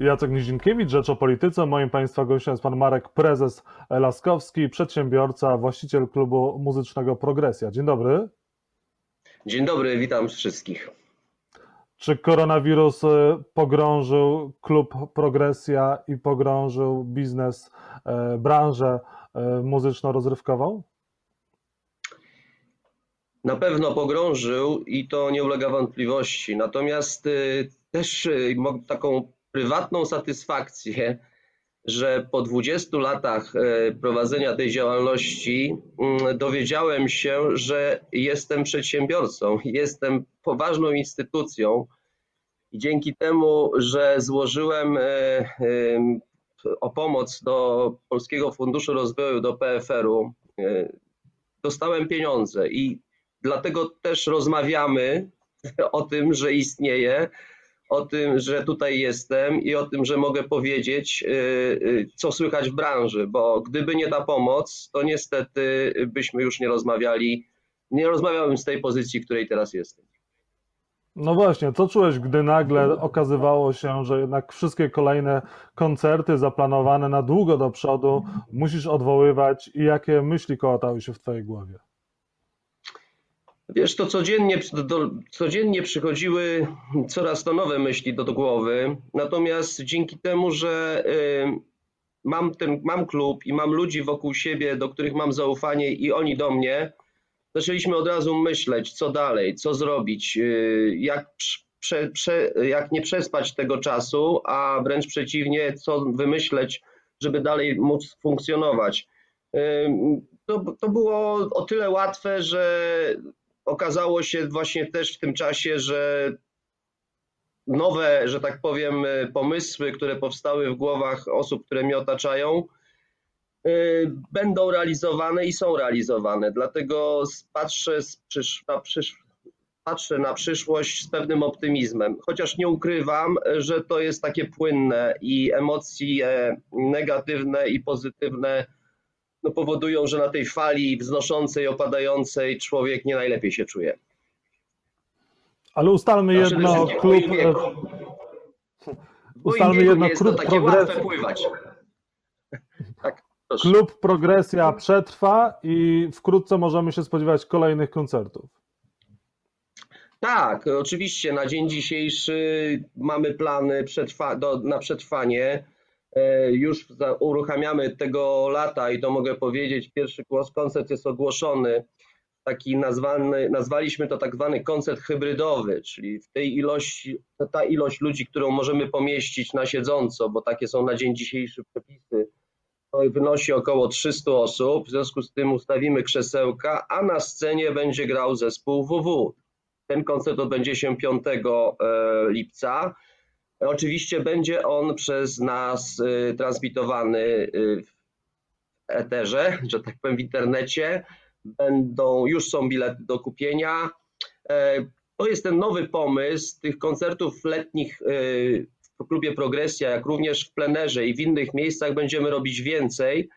Jacek Nizinkiewicz, Rzecz o Polityce. Moim Państwa gościem jest Pan Marek Prezes Laskowski, przedsiębiorca, właściciel klubu muzycznego Progresja. Dzień dobry. Dzień dobry, witam wszystkich. Czy koronawirus e, pogrążył klub Progresja i pogrążył biznes, e, branżę e, muzyczno-rozrywkową? Na pewno pogrążył i to nie ulega wątpliwości. Natomiast też taką prywatną satysfakcję, że po 20 latach prowadzenia tej działalności mm, dowiedziałem się, że jestem przedsiębiorcą, jestem poważną instytucją i dzięki temu, że złożyłem e, e, o pomoc do Polskiego Funduszu Rozwoju, do PFR-u, e, dostałem pieniądze i dlatego też rozmawiamy o tym, że istnieje, o tym, że tutaj jestem i o tym, że mogę powiedzieć, co słychać w branży, bo gdyby nie ta pomoc, to niestety byśmy już nie rozmawiali, nie rozmawiałbym z tej pozycji, w której teraz jestem. No właśnie, co czułeś, gdy nagle okazywało się, że jednak wszystkie kolejne koncerty zaplanowane na długo do przodu musisz odwoływać i jakie myśli kołatały się w twojej głowie? Wiesz, to codziennie, do, codziennie przychodziły coraz to nowe myśli do, do głowy, natomiast dzięki temu, że y, mam, ten, mam klub i mam ludzi wokół siebie, do których mam zaufanie i oni do mnie, zaczęliśmy od razu myśleć, co dalej, co zrobić, y, jak, prze, prze, jak nie przespać tego czasu, a wręcz przeciwnie, co wymyśleć, żeby dalej móc funkcjonować. Y, to, to było o tyle łatwe, że okazało się właśnie też w tym czasie, że nowe, że tak powiem, pomysły, które powstały w głowach osób, które mnie otaczają, Y, będą realizowane i są realizowane. Dlatego patrzę, na, przysz, patrzę na przyszłość z pewnym optymizmem. Chociaż nie ukrywam, że to jest takie płynne i emocje negatywne i pozytywne no, powodują, że na tej fali wznoszącej, opadającej człowiek nie najlepiej się czuje. Ale ustalmy no, jedno, klub. Ustalmy jedno, klub progres... pływać. tak. Klub Progresja przetrwa i wkrótce możemy się spodziewać kolejnych koncertów. Tak, oczywiście na dzień dzisiejszy mamy plany przetrwa do, na przetrwanie. E, już uruchamiamy tego lata i to mogę powiedzieć, pierwszy koncert jest ogłoszony. Taki nazwany, nazwaliśmy to tak zwany koncert hybrydowy, czyli w tej ilości, ta ilość ludzi, którą możemy pomieścić na siedząco, bo takie są na dzień dzisiejszy przepisy wynosi około 300 osób, w związku z tym ustawimy krzesełka, a na scenie będzie grał zespół WW. Ten koncert odbędzie się 5 e, lipca. Oczywiście będzie on przez nas e, transmitowany e, w eterze, że tak powiem w internecie. Będą, już są bilety do kupienia. To jest ten nowy pomysł tych koncertów letnich w klubie Progresja, jak również w plenerze i w innych miejscach będziemy robić więcej,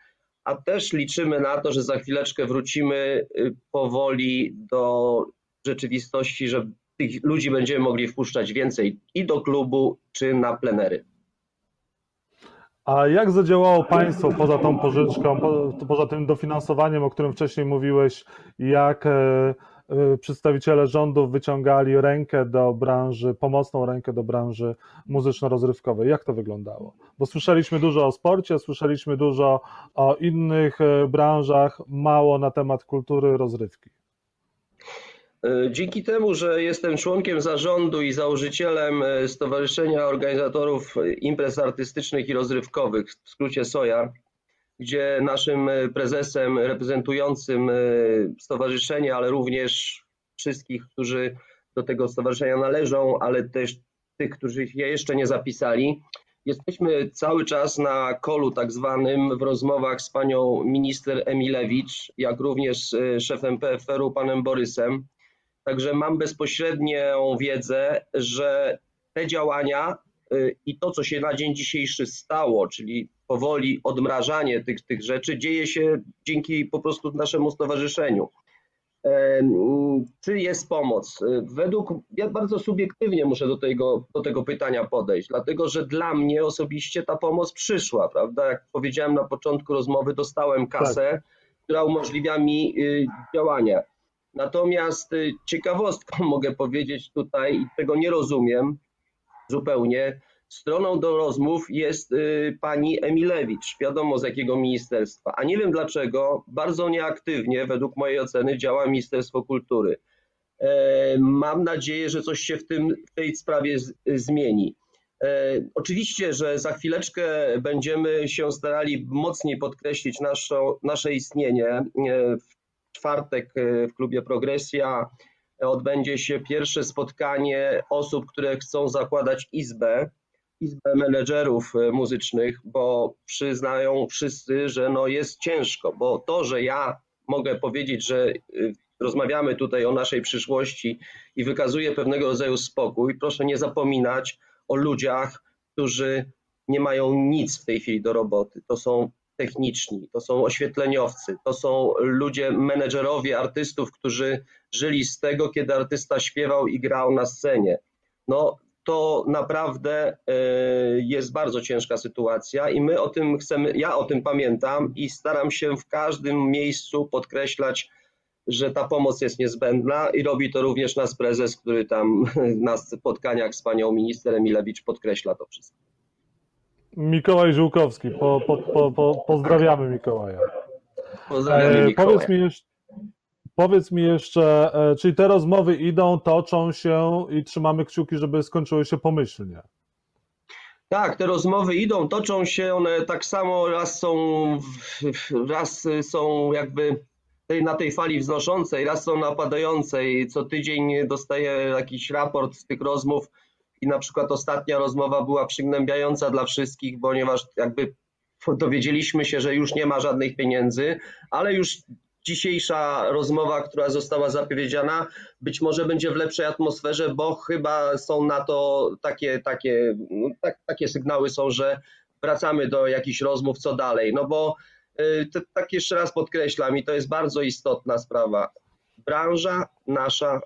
a też liczymy na to, że za chwileczkę wrócimy y, powoli do rzeczywistości, że tych ludzi będziemy mogli wpuszczać więcej i do klubu, czy na plenery. A jak zadziałało państwo poza tą pożyczką, poza tym dofinansowaniem, o którym wcześniej mówiłeś, jak e, Y, przedstawiciele rządów wyciągali rękę do branży, pomocną rękę do branży muzyczno-rozrywkowej. Jak to wyglądało? Bo słyszeliśmy dużo o sporcie, słyszeliśmy dużo o innych y, branżach, mało na temat kultury rozrywki. Y, dzięki temu, że jestem członkiem zarządu i założycielem Stowarzyszenia Organizatorów Imprez Artystycznych i Rozrywkowych, w skrócie SOJA, gdzie naszym e, prezesem reprezentującym e, stowarzyszenie, ale również wszystkich, którzy do tego stowarzyszenia należą, ale też tych, którzy się jeszcze nie zapisali. Jesteśmy cały czas na kolu tak zwanym w rozmowach z panią minister Emilewicz, jak również e, szefem PFR-u panem Borysem. Także mam bezpośrednią wiedzę, że te działania i to, co się na dzień dzisiejszy stało, czyli powoli odmrażanie tych, tych rzeczy dzieje się dzięki po prostu naszemu stowarzyszeniu. Czy jest pomoc? Według, ja bardzo subiektywnie muszę do tego, do tego pytania podejść, dlatego że dla mnie osobiście ta pomoc przyszła, prawda? Jak powiedziałem na początku rozmowy, dostałem kasę, tak. która umożliwia mi y, działania. Natomiast y, ciekawostką mogę powiedzieć tutaj, i tego nie rozumiem zupełnie, stroną do rozmów jest y, pani Emilewicz, wiadomo z jakiego ministerstwa. A nie wiem dlaczego, bardzo nieaktywnie według mojej oceny działa Ministerstwo Kultury. E, mam nadzieję, że coś się w, tym, w tej sprawie zmieni. E, oczywiście, że za chwileczkę będziemy się starali mocniej podkreślić nasze, nasze istnienie. E, czwartek w klubie Progresja odbędzie się pierwsze spotkanie osób, które chcą zakładać izbę Izbę Menedżerów e, Muzycznych, bo przyznają wszyscy, że no jest ciężko, bo to, że ja mogę powiedzieć, że e, rozmawiamy tutaj o naszej przyszłości i wykazuję pewnego rodzaju spokój, proszę nie zapominać o ludziach, którzy nie mają nic w tej chwili do roboty. To są techniczni, to są oświetleniowcy, to są ludzie, menedżerowie artystów, którzy żyli z tego, kiedy artysta śpiewał i grał na scenie. No, to naprawdę e, jest bardzo ciężka sytuacja i my o tym chcemy, ja o tym pamiętam i staram się w każdym miejscu podkreślać, że ta pomoc jest niezbędna i robi to również nasz prezes, który tam na spotkaniach z panią minister Emilewicz podkreśla to wszystko. Mikołaj Żółkowski, po, po, po, pozdrawiamy Mikołaja. Pozdrawiamy e, Mikołaja. Powiedz mi jeszcze, Powiedz mi jeszcze, czyli te rozmowy idą, toczą się i trzymamy kciuki, żeby skończyły się pomyślnie. Tak, te rozmowy idą, toczą się, one tak samo raz są, raz są jakby na tej fali wznoszącej, raz są napadającej. Co tydzień dostaję jakiś raport z tych rozmów i na przykład ostatnia rozmowa była przygnębiająca dla wszystkich, ponieważ jakby dowiedzieliśmy się, że już nie ma żadnych pieniędzy, ale już dzisiejsza rozmowa, która została zapowiedziana, być może będzie w lepszej atmosferze, bo chyba są na to takie, takie, no, tak, takie sygnały są, że wracamy do jakichś rozmów, co dalej. No bo y, to, tak jeszcze raz podkreślam i to jest bardzo istotna sprawa. Branża nasza,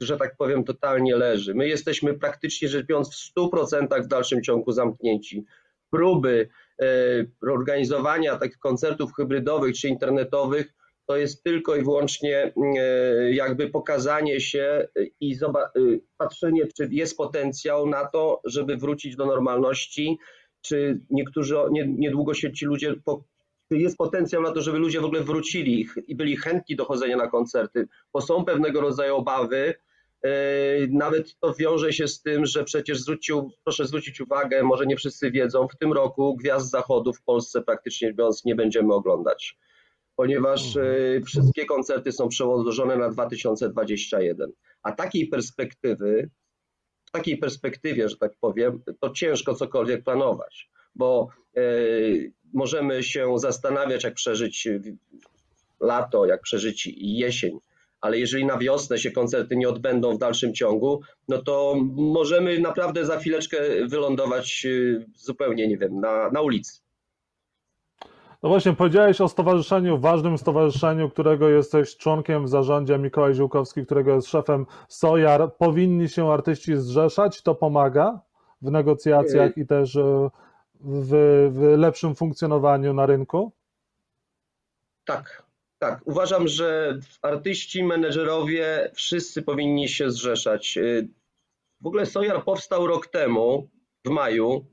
że tak powiem, totalnie leży. My jesteśmy praktycznie rzecz biorąc w 100% w dalszym ciągu zamknięci. Próby y, organizowania takich koncertów hybrydowych czy internetowych to jest tylko i wyłącznie e, jakby pokazanie się i e, patrzenie, czy jest potencjał na to, żeby wrócić do normalności, czy niektórzy, niedługo się ci ludzie, czy jest potencjał na to, żeby ludzie w ogóle wrócili i byli chętni do chodzenia na koncerty, bo są pewnego rodzaju obawy, e, nawet to wiąże się z tym, że przecież zwrócił, proszę zwrócić uwagę, może nie wszyscy wiedzą, w tym roku Gwiazd Zachodu w Polsce praktycznie mówiąc nie będziemy oglądać ponieważ e, wszystkie koncerty są przełożone na 2021. A takiej perspektywy, w takiej perspektywie, że tak powiem, to ciężko cokolwiek planować, bo e, możemy się zastanawiać, jak przeżyć lato, jak przeżyć jesień, ale jeżeli na wiosnę się koncerty nie odbędą w dalszym ciągu, no to możemy naprawdę za chwileczkę wylądować e, zupełnie, nie wiem, na, na ulicy. No właśnie, powiedziałeś o stowarzyszeniu, ważnym stowarzyszeniu, którego jesteś członkiem w zarządzie, Mikołaj Ziółkowski, którego jest szefem Sojar. Powinni się artyści zrzeszać, to pomaga w negocjacjach i też e, w, w lepszym funkcjonowaniu na rynku? Tak, tak. Uważam, że artyści, menedżerowie, wszyscy powinni się zrzeszać. E, w ogóle Sojar powstał rok temu, w maju,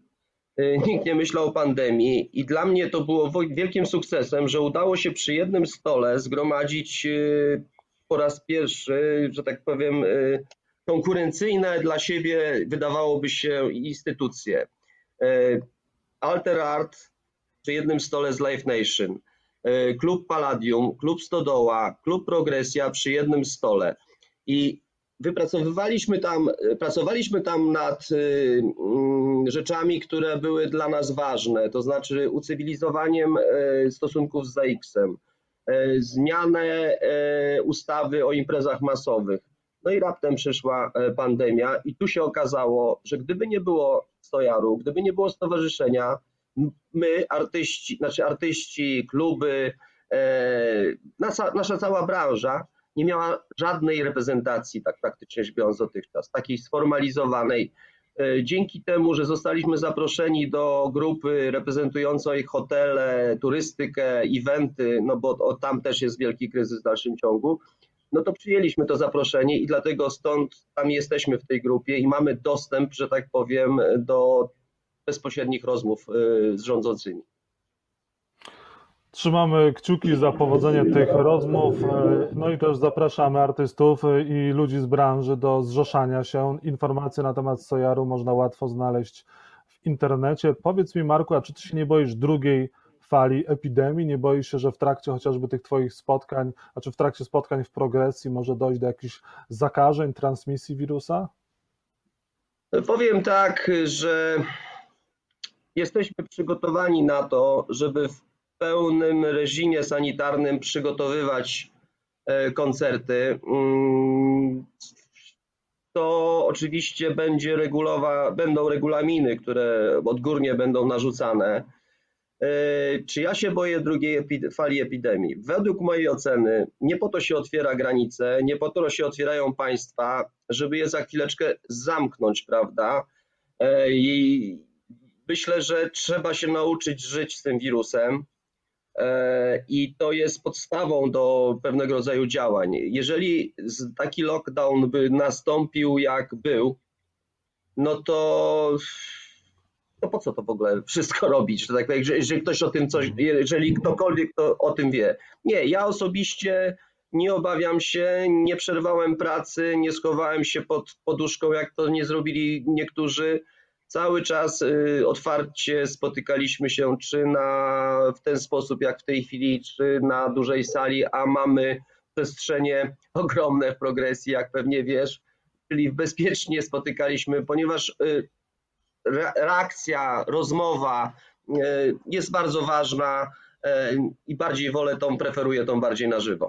Y, nikt nie myślał o pandemii i dla mnie to było wielkim sukcesem, że udało się przy jednym stole zgromadzić y, po raz pierwszy, że tak powiem, y, konkurencyjne dla siebie, wydawałoby się, instytucje. Alter Art przy jednym stole z Live Nation, Klub Palladium, Klub Stodoła, Klub Progresja przy jednym stole. I wypracowywaliśmy tam, pracowaliśmy tam nad y, mm, rzeczami, które były dla nas ważne, to znaczy ucywilizowaniem stosunków z ZAX-em, zmianę ustawy o imprezach masowych. No i raptem przyszła pandemia i tu się okazało, że gdyby nie było stojaru, gdyby nie było stowarzyszenia, my, artyści, znaczy artyści, kluby, nasza, nasza cała branża nie miała żadnej reprezentacji, tak praktycznie rzecz biorąc dotychczas, takiej sformalizowanej. E, dzięki temu, że zostaliśmy zaproszeni do grupy reprezentującej hotele, turystykę, eventy, no bo tam też jest wielki kryzys w dalszym ciągu, no to przyjęliśmy to zaproszenie i dlatego stąd tam jesteśmy w tej grupie i mamy dostęp, że tak powiem, do bezpośrednich rozmów y, z rządzącymi. Trzymamy kciuki za powodzenie tych rozmów, y, no i też zapraszamy artystów i ludzi z branży do zrzeszania się. Informacje na temat Sojaru można łatwo znaleźć w internecie. Powiedz mi, Marku, a czy ty się nie boisz drugiej fali epidemii? Nie boisz się, że w trakcie chociażby tych Twoich spotkań, a czy w trakcie spotkań w progresji może dojść do jakichś zakażeń, transmisji wirusa? Powiem tak, że jesteśmy przygotowani na to, żeby w pełnym reżimie sanitarnym przygotowywać e, koncerty. Mm, to oczywiście będzie regulowa, będą regulaminy, które odgórnie będą narzucane. E, czy ja się boję drugiej fali epidemii? Według mojej oceny nie po to się otwiera granice, nie po to się otwierają państwa, żeby je za chwileczkę zamknąć, prawda? E, I myślę, że trzeba się nauczyć żyć z tym wirusem. E, I to jest podstawą do pewnego rodzaju działań. Jeżeli taki lockdown by nastąpił jak był, no to to po co to w ogóle wszystko robić, że tak powiem, jeżeli ktoś o tym coś, jeżeli ktokolwiek to o tym wie. Nie, ja osobiście nie obawiam się, nie przerwałem pracy, nie schowałem się pod poduszką, jak to nie zrobili niektórzy. Cały czas y, otwarcie spotykaliśmy się, czy na, w ten sposób, jak w tej chwili, czy na dużej sali, a mamy przestrzenie ogromne w progresji, jak pewnie wiesz, czyli bezpiecznie spotykaliśmy, ponieważ y, reakcja, rozmowa e, jest bardzo ważna e, i bardziej wolę tą, preferuję tą bardziej na żywo.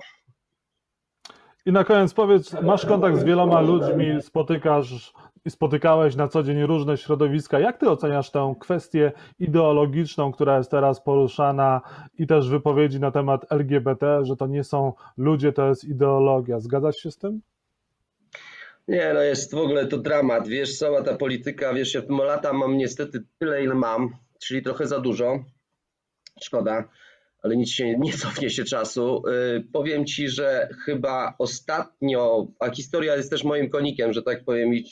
I na koniec powiedz, masz kontakt z wieloma ludźmi, spotykasz i spotykałeś na co dzień różne środowiska. Jak ty oceniasz tę kwestię ideologiczną, która jest teraz poruszana i też wypowiedzi na temat LGBT, że to nie są ludzie, to jest ideologia. Zgadzasz się z tym? Nie, no jest w ogóle to dramat, wiesz, cała ta polityka, wiesz, ja lata mam niestety tyle, ile mam, czyli trochę za dużo, szkoda, ale nic się, nie cofnie się czasu. Yy, powiem Ci, że chyba ostatnio, a historia jest też moim konikiem, że tak powiem i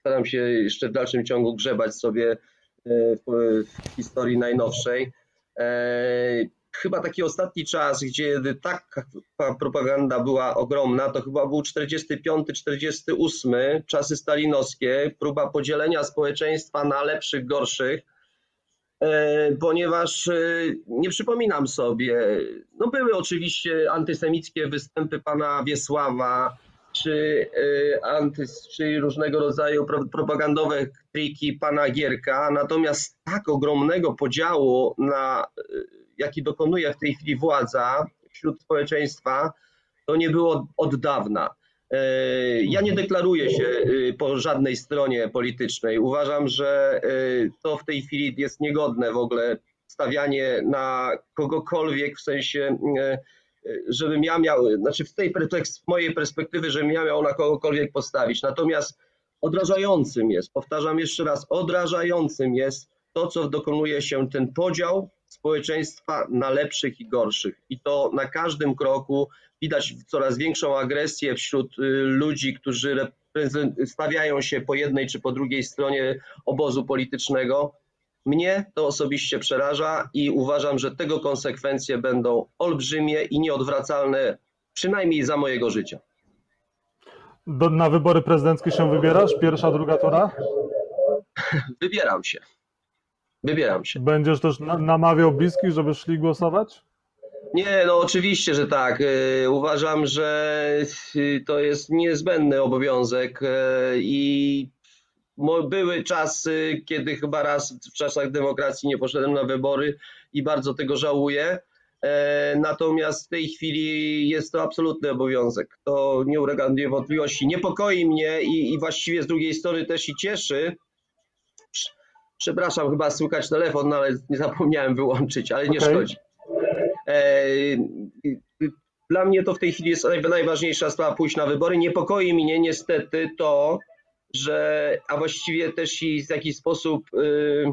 staram się jeszcze w dalszym ciągu grzebać sobie yy, w, w historii najnowszej. Yy, chyba taki ostatni czas, gdzie taka propaganda była ogromna, to chyba był 45-48, czasy stalinowskie, próba podzielenia społeczeństwa na lepszych, gorszych, e, ponieważ e, nie przypominam sobie, no były oczywiście antysemickie występy pana Wiesława, czy, e, anty, czy różnego rodzaju propagandowe triki pana Gierka, natomiast tak ogromnego podziału na jaki dokonuje w tej chwili władza wśród społeczeństwa, to nie było od dawna. E, ja nie deklaruję się e, po żadnej stronie politycznej. Uważam, że e, to w tej chwili jest niegodne w ogóle stawianie na kogokolwiek w sensie, żebym ja miał, znaczy w tej z mojej perspektywy, żebym ja miał na kogokolwiek postawić. Natomiast odrażającym jest, powtarzam jeszcze raz, odrażającym jest to, co dokonuje się ten podział społeczeństwa na lepszych i gorszych. I to na każdym kroku widać coraz większą agresję wśród y, ludzi, którzy stawiają się po jednej czy po drugiej stronie obozu politycznego. Mnie to osobiście przeraża i uważam, że tego konsekwencje będą olbrzymie i nieodwracalne, przynajmniej za mojego życia. Do, na wybory prezydenckie się wybierasz? Pierwsza, druga tura? Wybieram się. Wybieram się. Będziesz też namawiał bliskich, żeby szli głosować? Nie, no oczywiście, że tak. Y, uważam, że y, to jest niezbędny obowiązek y, i były czasy, kiedy chyba raz w czasach demokracji nie poszedłem na wybory i bardzo tego żałuję. Natomiast w tej chwili jest to absolutny obowiązek. To nie ulega wątpliwości. Niepokoi mnie i, i właściwie z drugiej strony też i cieszy, Przepraszam, chyba słychać telefon, no ale nie zapomniałem wyłączyć, ale nie okay. szkodzi. E, Dla mnie to w tej chwili jest naj- najważniejsza sprawa pójść na wybory. Niepokoi mnie niestety to, że, a właściwie też i w jakiś sposób y,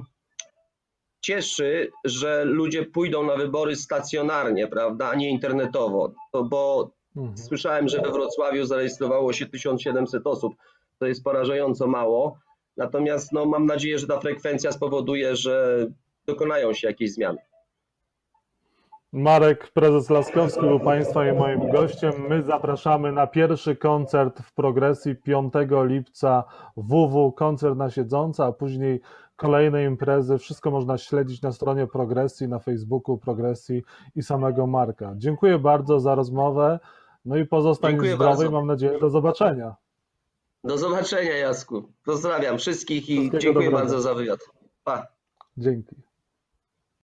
cieszy, że ludzie pójdą na wybory stacjonarnie, prawda, a nie internetowo. To, bo Mhm. Słyszałem, że we Wrocławiu zarejestrowało się 1700 osób. To jest porażająco mało. Natomiast no, mam nadzieję, że ta frekwencja spowoduje, że dokonają się jakieś zmiany. Marek, prezes Laskowski był Państwa i moim gościem. My zapraszamy na pierwszy koncert w progresji 5 lipca WW, koncert na siedząca, a później kolejne imprezy. Wszystko można śledzić na stronie progresji, na Facebooku progresji i samego Marka. Dziękuję bardzo za rozmowę. No i pozostań Dziękuję zdrowy bardzo. i mam nadzieję do zobaczenia. Do zobaczenia, Jasku. Pozdrawiam wszystkich i Wszystkiego dziękuję dobrego. bardzo za wywiad. Pa. Dzięki.